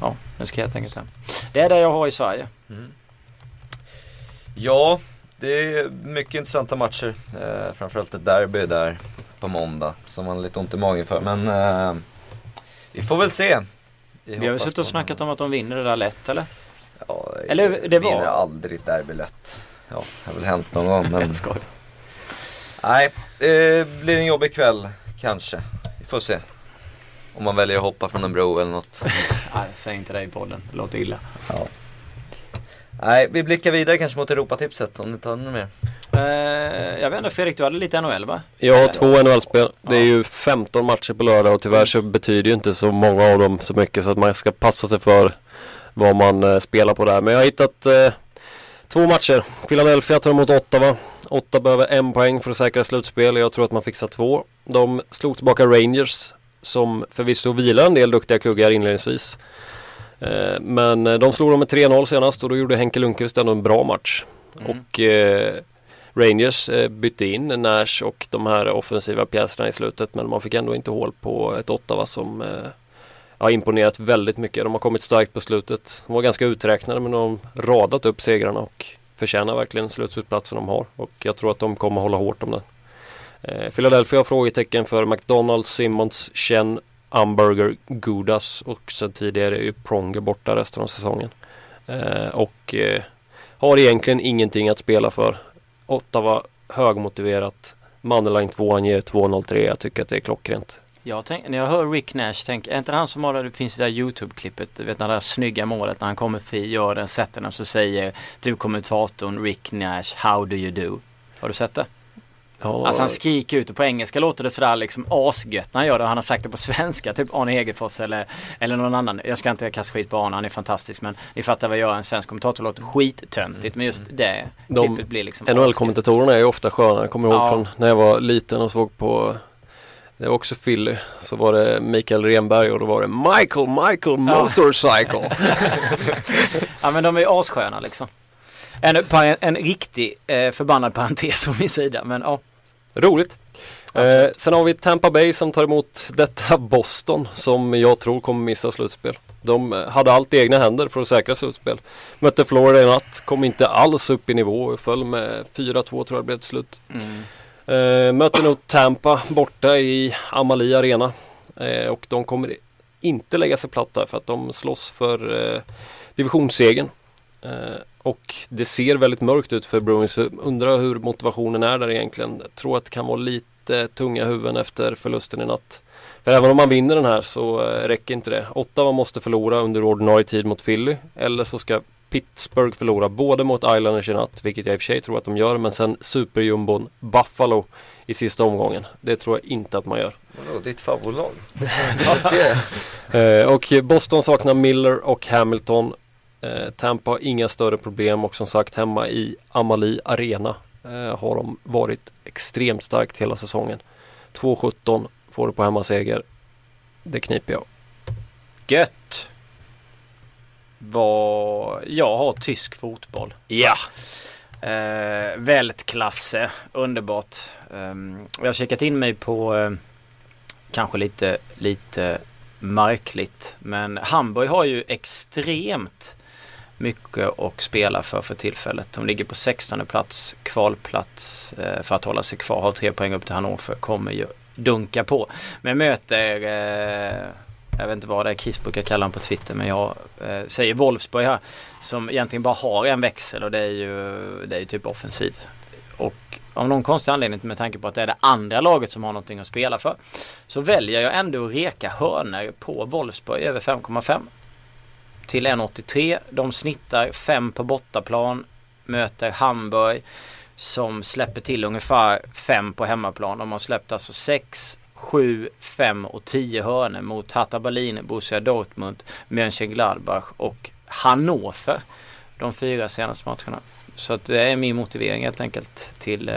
ja, det ska jag helt enkelt hem. Det är det jag har i Sverige. Ja, det är mycket intressanta matcher. Eh, framförallt ett derby där på måndag som man har lite ont i magen för. Men eh, vi får väl se. Vi har väl suttit och snackat om att de vinner det där lätt eller? Ja, Eller det var- vinner aldrig ett derby lätt. Ja, det har väl hänt någon gång men nej, det blir en jobbig kväll kanske. Vi får se. Om man väljer att hoppa från en bro eller något. Nej, säg inte det i podden. Det låter illa. Nej, vi blickar vidare kanske mot Europatipset om ni tar något mer. Eh, jag vet inte Fredrik, du hade lite NHL va? Jag har två NHL-spel. Det är ju 15 matcher på lördag och tyvärr så betyder ju inte så många av dem så mycket så att man ska passa sig för vad man eh, spelar på där. Men jag har hittat eh, två matcher. Philadelphia tar emot Ottawa. Ottawa behöver en poäng för att säkra slutspel. Jag tror att man fixar två. De slog tillbaka Rangers som förvisso vilar en del duktiga kuggar inledningsvis. Eh, men eh, de slog dem med 3-0 senast och då gjorde Henke Lundqvist ändå en bra match. Och eh, Rangers eh, bytte in Nash och de här offensiva pjäserna i slutet men man fick ändå inte hål på ett Ottawa som eh, har imponerat väldigt mycket. De har kommit starkt på slutet. De var ganska uträknade men de har radat upp segrarna och förtjänar verkligen slutspelsplatsen de har och jag tror att de kommer hålla hårt om den. Eh, Philadelphia har frågetecken för McDonalds, Simmons, Chen, Hamburger, Gudas och sen tidigare är ju Pronger borta resten av säsongen. Eh, och eh, har egentligen ingenting att spela för. Ottawa högmotiverat. Mandeline 2 han ger 2.03. Jag tycker att det är klockrent. Jag tänk, när jag hör Rick Nash, tänk, är inte han som har det, finns det där YouTube-klippet, du vet när det där snygga målet när han kommer fri, gör den, sätter den och så säger du kommentatorn Rick Nash, how do you do? Har du sett det? Ja, Alltså han skriker ut och på engelska låter det sådär liksom asgött när han gör det. Han har sagt det på svenska, typ Arne Hegerfors eller, eller någon annan. Jag ska inte kasta skit på Arne, han är fantastisk. Men ni fattar vad jag gör, en svensk kommentator låter skittöntigt. Men just det De klippet blir liksom NHL-kommentatorerna är ju ofta sköna. Jag kommer ihåg Ja. från när jag var liten och såg på det var också Philly. Så var det Mikael Renberg och då var det Michael, Michael Motorcycle. Ja men de är ju assköna liksom. En, en, en riktig eh, förbannad parentes från min sida. Men ja. Roligt. Eh, sen har vi Tampa Bay som tar emot detta Boston som jag tror kommer missa slutspel. De eh, hade allt i egna händer för att säkra slutspel. Mötte Florida i natt, kom inte alls upp i nivå, föll med 4-2 tror jag det blev till slut. Eh, möter nog Tampa borta i Amalie Arena. Eh, och de kommer inte lägga sig platt där för att de slåss för eh, divisionssegern. Och det ser väldigt mörkt ut för Bruins. Undrar hur motivationen är där egentligen. Jag tror att det kan vara lite tunga huvuden efter förlusten i natt. För även om man vinner den här så eh, räcker inte det. Ottawa måste förlora under ordinarie tid mot Philly. Eller så ska Pittsburgh förlora både mot Islanders i natt, vilket jag i och för sig tror att de gör, men sen superjumbon Buffalo i sista omgången. Det tror jag inte att man gör. Vadå, ditt favoritlag? Eh, och Boston saknar Miller och Hamilton. Eh, Tampa har inga större problem och som sagt hemma i Amalie Arena eh, har de varit extremt starkt hela säsongen. 2-17 får du på hemmaseger. Det kniper jag. Gött. Vad jag har tysk fotboll. Ja! Eh, Weltklasse, underbart. Um, jag har kikat in mig på eh, kanske lite, lite märkligt. Men Hamburg har ju extremt mycket att spela för för tillfället. De ligger på 16 plats, kvalplats eh, för att hålla sig kvar. Har tre poäng upp till Hannover. Kommer ju dunka på. Men möter eh, jag vet inte vad det är Chris brukar kalla honom på Twitter men jag eh, säger Wolfsburg här. Som egentligen bara har en växel och det är ju, det är ju typ offensiv. Och av någon konstig anledning med tanke på att det är det andra laget som har någonting att spela för. Så väljer jag ändå att reka hörner på Wolfsburg över 5,5. Till 1,83. De snittar 5 på bortaplan. Möter Hamburg. Som släpper till ungefär 5 på hemmaplan. De har släppt alltså 6, 7, 5 och 10 hörnor mot Hatta Berlin, Borussia Dortmund, Mönchengladbach och Hannover. De fyra senaste matcherna. Så att det är min motivering helt enkelt till eh,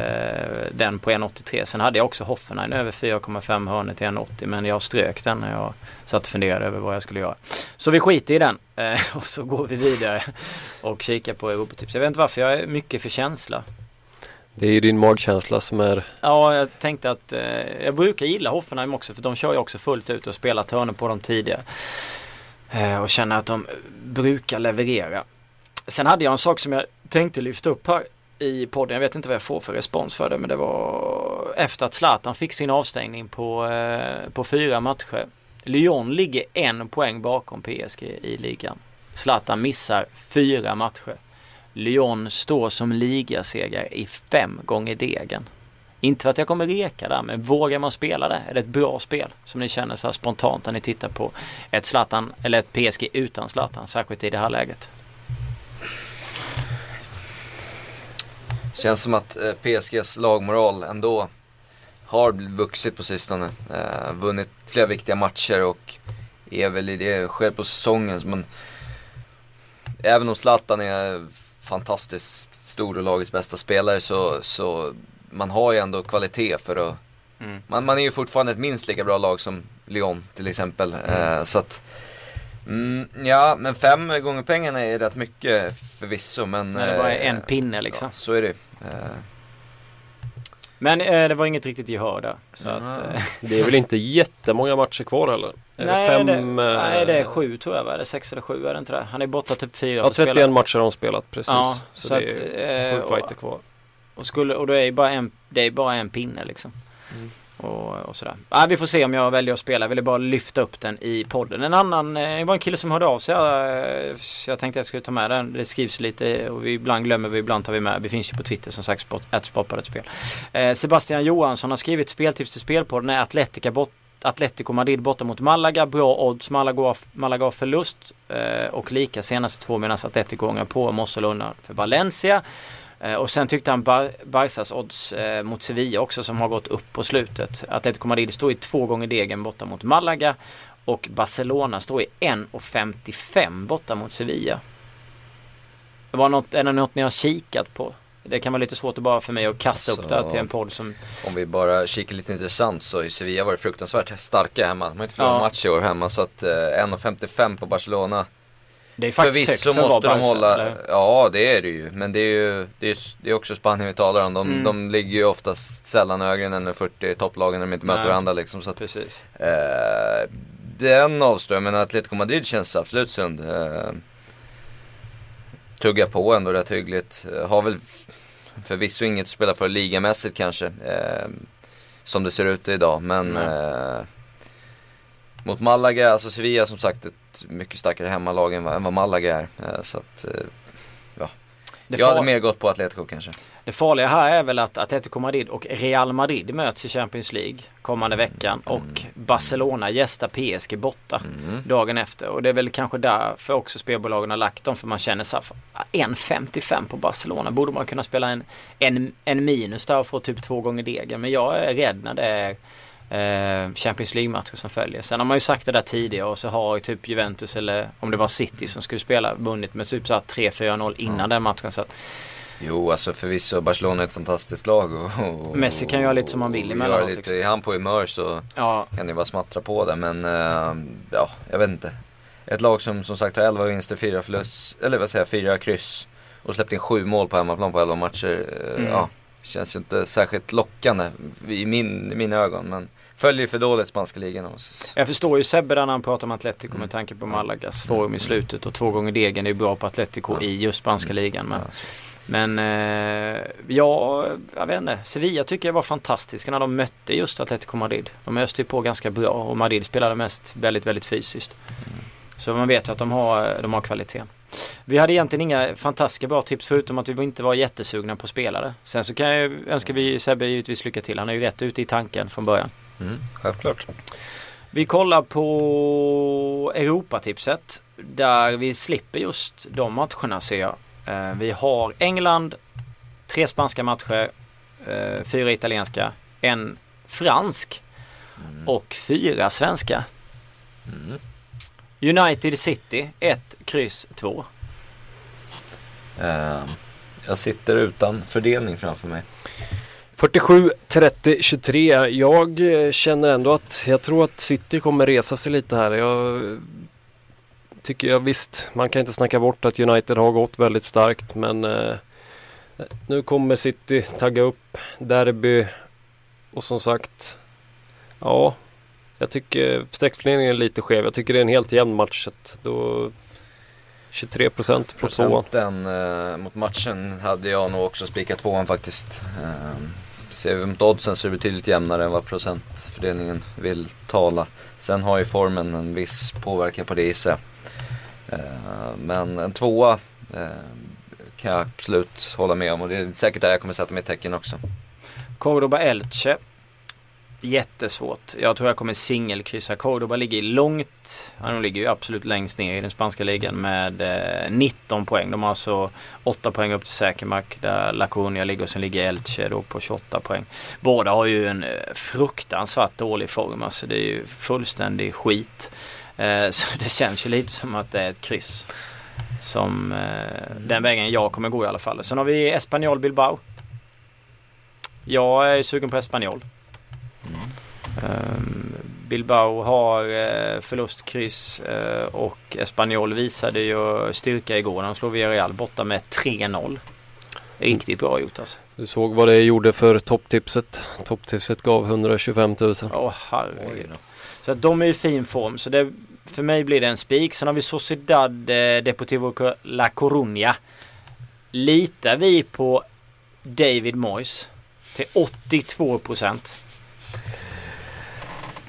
den på 1,83. Sen hade jag också Hoffenheim över 4,5 hörnor till 1,80 men jag strök den när jag satt och funderade över vad jag skulle göra. Så vi skiter i den eh, och så går vi vidare och kikar på Europatips. Jag vet inte varför, jag är mycket för känsla. Det är ju din magkänsla som är Ja, jag tänkte att eh, jag brukar gilla Hoffenheim också för de kör ju också fullt ut och spelat hörnor på dem tidigare. Eh, och känner att de brukar leverera. Sen hade jag en sak som jag tänkte lyfta upp här i podden. Jag vet inte vad jag får för respons för det men det var efter att Zlatan fick sin avstängning på, eh, på fyra matcher. Lyon ligger en poäng bakom PSG i ligan. Zlatan missar fyra matcher. Lyon står som ligasegrare i fem gånger degen. Inte för att jag kommer reka där, men vågar man spela det? Är det ett bra spel som ni känner så här spontant när ni tittar på ett Zlatan eller ett PSG utan Zlatan, särskilt i det här läget? Känns som att eh, PSGs lagmoral ändå har vuxit på sistone. Eh, vunnit flera viktiga matcher och är väl i det skedet på säsongen. Men även om Zlatan är fantastiskt stor och lagets bästa spelare så, så man har ju ändå kvalitet för att Mm. man, man är ju fortfarande ett minst lika bra lag som Lyon till exempel. Eh, så att mm, Ja, men fem gånger pengarna är rätt mycket förvisso men När det bara är eh, en pinne liksom. Ja, så är det eh, Men eh, det var inget riktigt gehör där. Så Mm. att, eh, Det är väl inte jättemånga matcher kvar heller? Är nej, fem, det, eh, nej, det är sju tror jag va? Eller sex eller sju är det inte det? Han är borta typ fyra. Ja, för att spela. 31 matcher har de spelat precis. Ja, så, så det att, är eh, sju fighter kvar. Och, skulle, och då är det bara en, det är bara en pinne liksom. Och, och sådär. Ah, vi får se om jag väljer att spela. Jag ville bara lyfta upp den i podden. En annan, eh, det var en kille som hörde av sig. Jag, eh, jag tänkte att jag skulle ta med den. Det skrivs lite och vi ibland glömmer vi, ibland tar vi med. Vi finns ju på Twitter som sagt, sport, spel. Eh, Sebastian Johansson har skrivit speltips till spelpodden är Atletica bort Atletico Madrid borta mot Malaga. Bra odds. Malaga, Malaga förlust eh, och lika senaste två medan Atletico gånger på måste för Valencia. Eh, och sen tyckte han Bar Barcas odds eh, mot Sevilla också som har gått upp på slutet. Atletico Madrid står i två gånger degen borta mot Malaga. Och Barcelona står i 1,55 borta mot Sevilla. Det var något, är det något ni har kikat på? Det kan vara lite svårt att bara för mig att kasta Alltså, upp det till en podd som... Om vi bara kikar lite intressant så har Sevilla varit fruktansvärt starka hemma. De har inte förlorat Ja. match i år hemma så att eh, 1,55 på Barcelona. Det är faktiskt Förvisso högt måste de hålla, eller? ja det är det ju. Men det är ju det är, det är också Spanien vi talar om. De, Mm. de ligger ju oftast sällan högre än 40 topplagen när de inte möter Nej. varandra liksom. Så att, Precis. eh, den avströmmen, Atletico Madrid känns absolut sund. Eh, tuggar på ändå rätt hyggligt. Eh, har väl förvisso inget att spela för ligamässigt kanske. Eh, som det ser ut idag. Men Nej. eh, mot Malaga, alltså Sevilla som sagt ett mycket starkare hemmalag än än vad Malaga är. Eh, så att, eh, Det, jag hade mer gått på Atletico kanske. det farliga här är väl att Atletico Madrid och Real Madrid möts i Champions League kommande veckan och Barcelona gästar PSG borta Mm. dagen efter. Och det är väl kanske därför också spelbolagen har lagt dem för man känner så här, fan, 1,55 på Barcelona. Borde man kunna spela en, en, en minus där och få typ två gånger degen. Men jag är rädd när det är Champions League-matcher som följer. Sen har man ju sagt det där tidigare och så har ju typ Juventus eller om det var City som skulle spela vunnit med typ så här 3-4-0 innan den matchen. Så att Jo, alltså förvisso Barcelona är ett fantastiskt lag. Och, och, Messi kan göra lite som han vill emellanåt, lite, liksom. Är han på humör så ja, kan det bara smattra på det. Men eh, ja, jag vet inte. Ett lag som som sagt har 11 vinster, 4 förlust, eller vad säger jag, 4 kryss. Och släppt in 7 mål på hemmaplan på 11 matcher. eh, Mm. Ja, känns ju inte särskilt lockande i, min, i mina ögon. Men följer för dåligt spanska ligan. Jag förstår ju Sebbe när han pratar om Atletico med tanke på Malagas form i slutet och två gånger degen. Är bra på Atletico i just spanska ligan. Men, men eh, ja, jag vet inte. Sevilla tycker jag var fantastiska när de mötte just Atletico Madrid. De öste ju på ganska bra och Madrid spelade mest väldigt, väldigt fysiskt. Så man vet ju att de har, de har kvaliteten. Vi hade egentligen inga fantastiska bra tips förutom att vi inte var jättesugna på spelare. Sen så kan jag önska vi Sebbe givetvis lycka till. Han är ju rätt ute i tanken från början. Mm, självklart. Vi kollar på Europatipset där vi slipper just de matcherna ser jag. Eh, Vi har England, tre spanska matcher, eh, fyra italienska, en fransk och fyra svenska. Mm. United City 1, kryss 2. Eh, jag sitter utan fördelning framför mig. 47, 30, 23. Jag eh, känner ändå att jag tror att City kommer resa sig lite här. Jag tycker jag visst, man kan inte snacka bort att United har gått väldigt starkt men eh, nu kommer City tagga upp derby och som sagt ja, jag tycker streckfördelningen är lite skev. Jag tycker det är en helt jämn match. Då 23 procent på tvåan. Procenten eh, mot matchen hade jag nog också spikat tvåan faktiskt. Eh, ser vi mot oddsen så är det betydligt jämnare än vad procentfördelningen vill tala. Sen har ju formen en viss påverkan på det gissar. Eh, men en tvåa eh, kan jag absolut hålla med om och det är säkert där jag kommer sätta mitt tecken också. Cordoba Elche. Jättesvårt. Jag tror jag kommer singelkryssa. Cordoba ligger långt. Ja, de ligger ju absolut längst ner i den spanska ligan med eh, 19 poäng. De har alltså 8 poäng upp till säkermark där La Coruña ligger och sen ligger Elche då på 28 poäng. Båda har ju en eh, fruktansvärt dålig form. Alltså det är ju fullständig skit. Eh, så det känns ju lite som att det är ett kryss. Som eh, den vägen jag kommer gå i alla fall. Sen har vi Espanyol Bilbao. Jag är sugen på Espanyol. Ehm, Bilbao har uh, förlustkryss eh, och Espanyol visade ju styrka igår de slog Villarreal borta med 3-0. Riktigt bra gjort alltså. Du såg vad det gjorde för topptipset. Topptipset gav 125 000. Åh herregud. Så att de är i fin form. Så det, för mig blir det en spik. Sen har vi Sociedad eh, Deportivo La Coruña. Litar vi på David Moyes till 82 procent?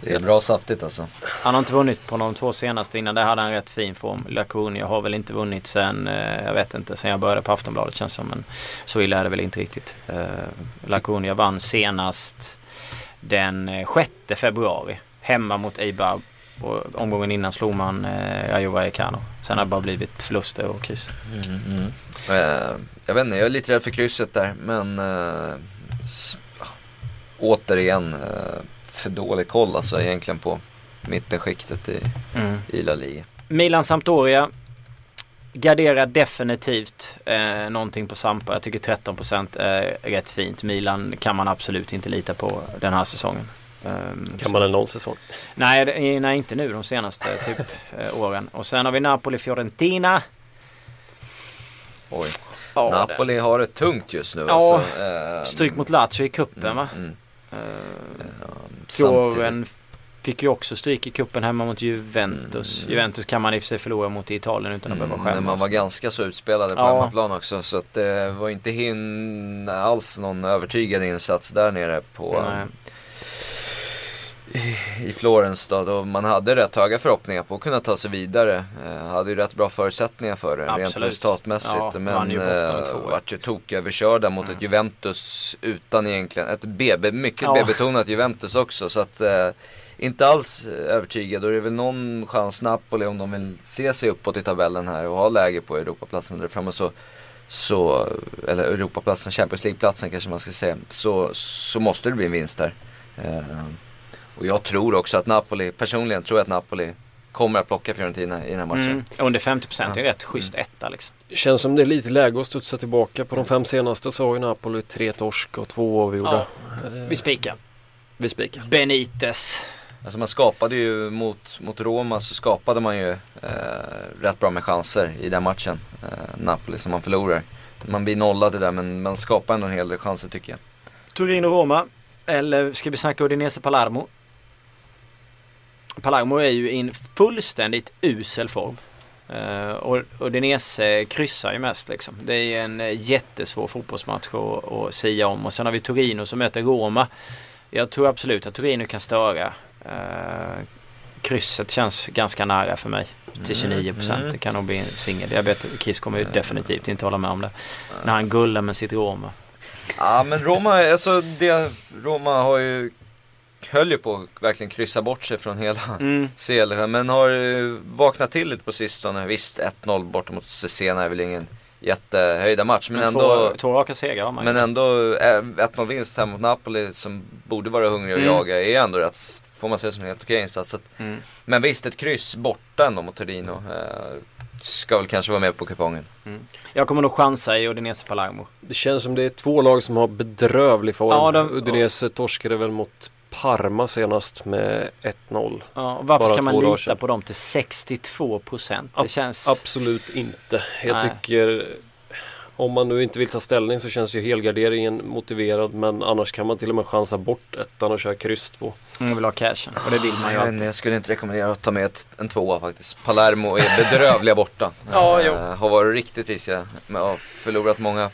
Det är bra saftigt alltså. Han har inte vunnit på de två senaste. Innan det hade han rätt fin form. Laconia har väl inte vunnit sen, eh, jag vet inte, sen jag började på Aftonbladet känns som. Men så illa är det väl inte riktigt. Eh, Laconia vann senast den eh, 6 februari. Hemma mot Eibar. Och omgången innan slog man eh, Ayowa Ekano. Sen har det bara blivit förluster och kryss. Eh, jag vet inte, jag är lite rädd för krysset där. Men eh, återigen, eh, för dålig koll alltså egentligen på mittenskiktet i, Mm. i La Liga. Milan Sampdoria garderar definitivt eh, någonting på Sampa. Jag tycker 13% är rätt fint. Milan kan man absolut inte lita på den här säsongen. Ehm, Kan man en någon säsong. Nej, det- nej, inte nu de senaste typ eh, åren. Och sen har vi Napoli-Fiorentina. Oj. Ja, Napoli har det tungt just nu Ja, alltså. Eh, Stryk mot Lazio i kuppen va? Mm, Eh, samtidigt. Kåren fick ju också stryk i kuppen hemma mot Juventus. Mm. Juventus kan man i och för sig förlora mot i Italien utan att behöva Mm, men skämmas. man var ganska så utspelade på Ja. hemmaplan också. Så att det var inte hin alls någon övertygande insats där nere på Nej. I Florens då, då man hade rätt höga förhoppningar på att kunna ta sig vidare. Eh, hade ju rätt bra förutsättningar för det rent Absolut. resultatmässigt. Ja, men ju eh, 2-1. vart ju toköverkörda mot ett Juventus utan egentligen, ett BB, mycket Ja. B-betonat Juventus också. Så att eh, inte alls övertygad och det är väl någon chans Napoli om de vill se sig uppåt i tabellen här och ha läge på Europaplatsen där framme så så, eller Europaplatsen, Champions League-platsen kanske man ska säga, så, så måste det bli en vinst där. Eh, och jag tror också att Napoli, personligen tror jag att Napoli kommer att plocka Fiorentina i den här matchen. Mm. Under 50% är Ja. rätt schysst etta liksom. Det känns som det är lite läge att studsa tillbaka. På de fem senaste så har ju Napoli tre torsk och två avgjorda. Eh, Vi spikar. Vi spikar. Benitez. Alltså man skapade ju mot, mot Roma så skapade man ju eh, rätt bra med chanser i den matchen. Eh, Napoli som man förlorar. Man blir nollad där men man skapar ändå en hel del chanser tycker jag. Torino-Roma. Eller ska vi snacka Udinese-Palermo? Palermo är ju i en fullständigt usel form. Uh, och Udinese kryssar ju mest liksom. Det är en eh, jättesvår fotbollsmatch att, att sia om. Och sen har vi Torino som möter Roma. Jag tror absolut att Torino kan störa. Uh, krysset känns ganska nära för mig. Till 29 procent. mm. Det kan nog bli en singel. Jag vet att Kiss kommer ju definitivt inte hålla med om det. När han gullar med sitt Roma. Ja men Roma, alltså det, Roma har ju, höll ju på att verkligen kryssa bort sig från hela Mm. CL men har ju vaknat till lite på sistone. Visst 1-0 borta mot Cesena är väl ingen jättehöjda match men, Men ändå två, två raka segrar man. Men ändå, eh, 1-0 vinst här mot Napoli som borde vara hungrig och Mm. jaga är ändå rätt, får man säga som en helt okej insats. Mm. Men visst, ett kryss borta ändå mot Torino. Eh, ska väl kanske vara med på kupongen. Jag kommer nog chansa i Udinese Palermo. Det känns som det är två lag som har bedrövlig form. Ja, de- Udinese torskade väl mot Parma senast med 1-0. Ja, varför Bara ska man två lita på dem till 62 procent? Det känns... Absolut inte. Jag Nej. tycker om man nu inte vill ta ställning så känns ju helgarderingen motiverad men annars kan man till och med chansa bort ettan och köra kryss 2. Man vill ha cashen och det vill man ju Jag, inte, jag skulle inte rekommendera att ta med ett, en tvåa faktiskt. Palermo är bedrövliga borta. Ja, Eh, jo. har varit riktigt risiga. Men har förlorat många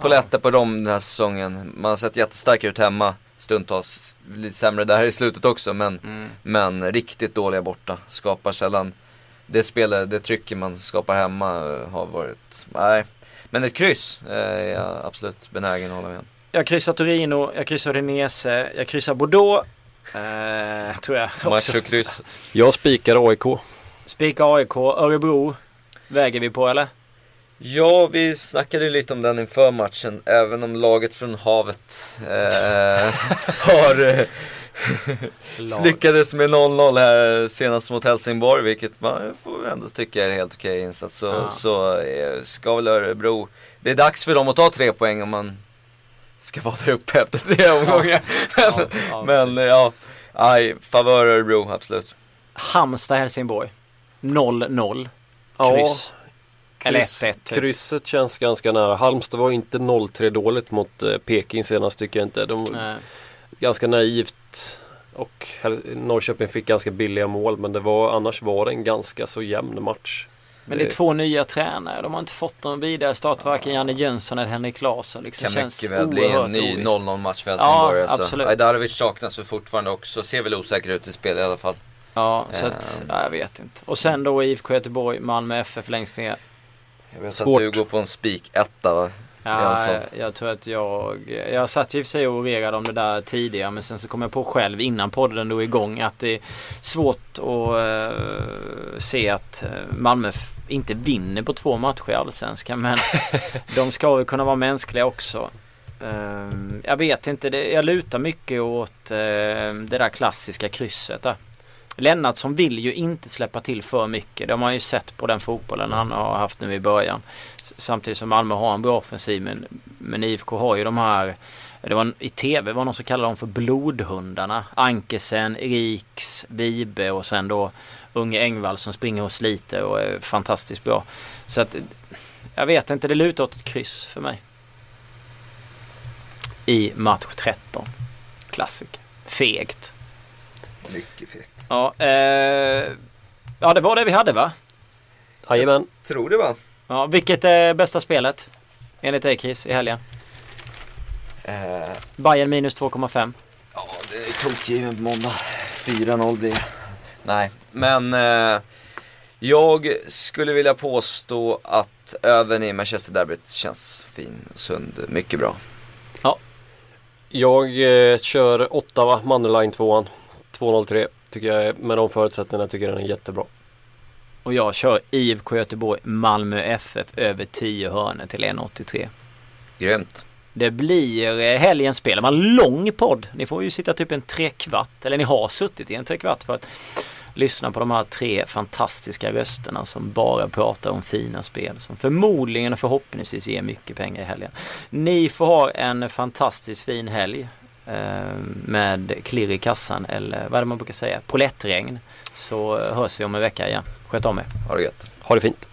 polletter på dem den här säsongen. Man har sett jättestarka ut hemma stundtals. Lite sämre där i slutet också men, Mm. men riktigt dåliga borta. Skapar sällan det spelet, det trycket man skapar hemma eh, har varit, nej. Men ett kryss eh, är jag absolut benägen att hålla med. Jag kryssar Torino, jag kryssar Udinese, jag kryssar Bordeaux. Eh, tror jag Match och kryss. Jag spikar AIK. Spika AIK, Örebro. Väger vi på eller? Ja, vi snackade ju lite om den inför matchen, även om laget från havet eh, har eh, lyckades med 0-0 här senast mot Helsingborg, vilket man får ändå tycka är helt okej insats. Så, Ja. så eh, ska väl Örebro, det är dags för dem att ta tre poäng om man ska vara där uppe efter tre omgångar. Ja, ja. Men ja, aj, favör Örebro, absolut. Halmstad-Helsingborg. 0-0. Ja, Kryss. Eller kryss, 1-1 typ. Krysset känns ganska nära. Halmstad var inte 0-3 dåligt mot eh, Peking senast tycker jag inte. De, Eh, ganska naivt och Norrköping fick ganska billiga mål men det var annars var det en ganska så jämn match. Men det är två nya tränare. De har inte fått någon vidare start. Varken Janne Jönsson eller Henrik Larsson. Liksom Kan känns mycket väl bli en ny ovisst. 0-0 match för Helsingborg. Ja, alltså. absolut. Ajdarovic saknas väl fortfarande också. Ser väl osäker ut i spel i alla fall. Ja, så att, Ehm. ja, jag vet inte. Och sen då IFK Göteborg, Malmö FF längst ner. Jag vet Svårt. att du går på en spik etta va? Ja, jag, jag tror att jag... Jag satt ju i och för sig och orerade om det där tidigare men sen så kom jag på själv innan podden då igång att det är svårt att eh, se att eh, Malmö inte vinner på två matcher i Allsvenskan men de ska väl kunna vara mänskliga också. Eh, jag vet inte, det, jag lutar mycket åt eh, det där klassiska krysset där. Lennartsson vill ju inte släppa till för mycket. Det har man ju sett på den fotbollen han har haft nu i början. Samtidigt som Malmö har en bra offensiv men, men IFK har ju de här det var, I tv var någon som kallade dem för blodhundarna. Ankesen, Riks, Vibe och sen då unge Engvall som springer och sliter och är fantastiskt bra. Så att jag vet inte, det lutar åt ett kryss för mig. I match 13. Klassiker. Fegt. Mycket fegt. Ja, eh, ja, det var det vi hade va? Jajamän. Tror det va? Ja, vilket är bästa spelet? Enligt Chris i helgen? Eh, Bayern minus 2,5. ja, det är tokgiven på måndag. 4-0 blir det. Nej, men eh, jag skulle vilja påstå att öven i Manchester Derbyt känns fin och sund. Mycket bra. Jag eh, kör Ottawa, Mannerline 2 203 tycker jag med de förutsättningarna tycker jag den är jättebra. Och jag kör IFK Göteborg Malmö FF över 10 hörnor till 1,83. Grymt. Det blir eh, helgens spel. Det var en lång podd. Ni får ju sitta typ en trekvart. Eller ni har suttit i en trekvart för att lyssna på de här tre fantastiska rösterna som bara pratar om fina spel. Som förmodligen och förhoppningsvis ger mycket pengar i helgen. Ni får ha en fantastiskt fin helg. Eh, Med klirr i kassan eller vad är det man brukar säga? Polettregn. Så eh, hörs vi om en vecka igen. Sköt om er. Ha det gött. Ha det fint.